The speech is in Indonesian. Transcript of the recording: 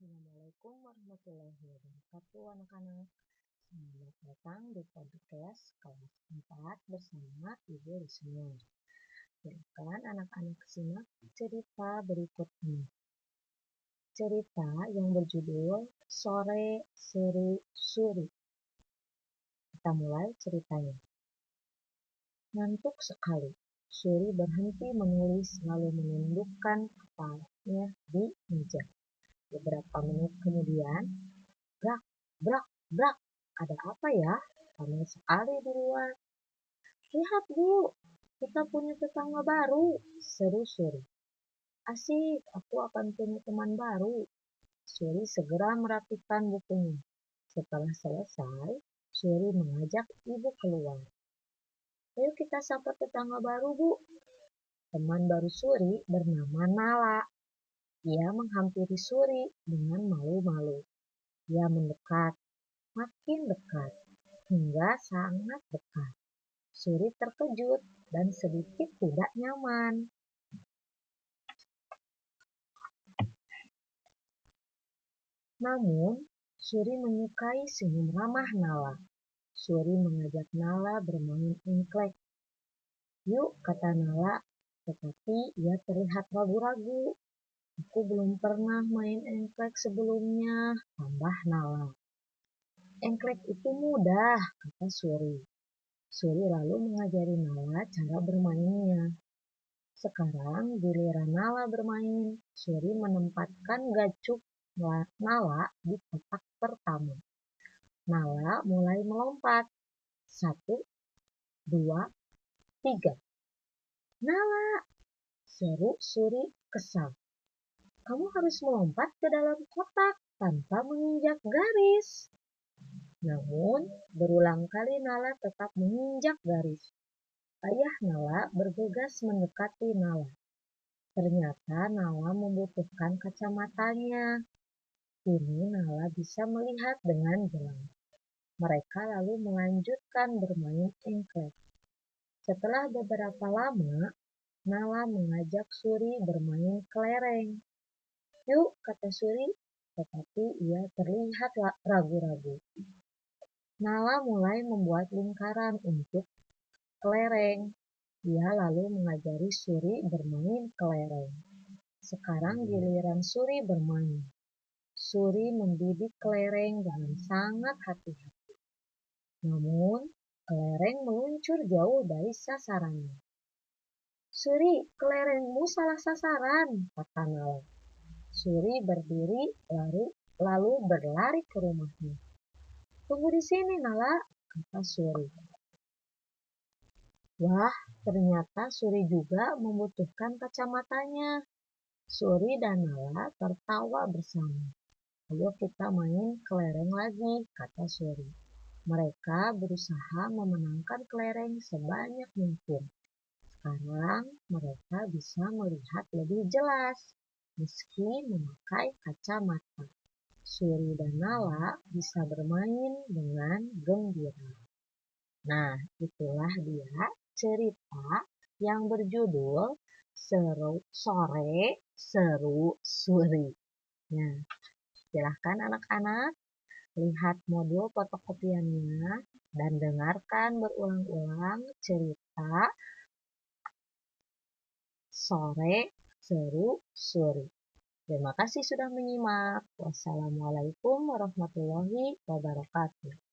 Assalamualaikum warahmatullahi wabarakatuh anak-anak. Selamat datang di podcast kelas 4 bersama Ibu Risma. Silakan anak-anak simak cerita berikut ini Cerita yang berjudul Sore Seri Suri Kita mulai ceritanya. Ngantuk sekali. Suri berhenti menulis lalu menundukkan kepalanya di Ada apa ya? Ramai sekali di luar. Lihat bu, kita punya tetangga baru, seru Suri. Asik, aku akan punya teman baru. Suri segera merapikan bukunya. Setelah selesai, Suri mengajak ibu keluar. Ayo kita sapa tetangga baru, Bu. Teman baru Suri bernama Nala. Ia menghampiri Suri dengan malu-malu. Ia mendekat, makin dekat, hingga sangat dekat. Suri terkejut dan sedikit tidak nyaman. Namun, Suri menyukai senyum ramah Nala. Suri mengajak Nala bermain engklek. Yuk, kata Nala, tetapi ia terlihat ragu-ragu. Aku belum pernah main engklek sebelumnya, tambah Nala. Engklek itu mudah, kata Suri. Suri lalu mengajari Nala cara bermainnya. Sekarang giliran Nala bermain, Suri menempatkan gacuk Nala di kotak pertama. Nala mulai melompat. Satu, dua, tiga. Nala! Seru Suri kesal. Kamu harus melompat ke dalam kotak tanpa menginjak garis. Namun, berulang kali Nala tetap menginjak garis. Ayah Nala bergegas mendekati Nala. Ternyata Nala membutuhkan kacamatanya. Kini Nala bisa melihat dengan jelas. Mereka lalu melanjutkan bermain engklek. Setelah beberapa lama, Nala mengajak Suri bermain kelereng. Yuk, kata Suri, tetapi ia terlihat ragu-ragu. Nala mulai membuat lingkaran untuk kelereng. Ia lalu mengajari Suri bermain kelereng. Sekarang giliran Suri bermain. Suri membidik kelereng dengan sangat hati-hati. Namun, kelereng meluncur jauh dari sasarannya. Suri, kelerengmu salah sasaran, kata Nala. Suri berdiri lalu, lalu berlari ke rumahnya. Tunggu di sini, Nala, kata Suri. Wah, ternyata Suri juga membutuhkan kacamatanya. Suri dan Nala tertawa bersama. Ayo kita main kelereng lagi, kata Suri. Mereka berusaha memenangkan kelereng sebanyak mungkin. Sekarang mereka bisa melihat lebih jelas meski memakai kacamata. Suri dan Nala bisa bermain dengan gembira. Nah, itulah dia cerita yang berjudul Seru Sore Seru Suri. Nah, silahkan anak-anak lihat modul fotokopiannya dan dengarkan berulang-ulang cerita sore seru suri. Terima kasih sudah menyimak. Wassalamualaikum warahmatullahi wabarakatuh.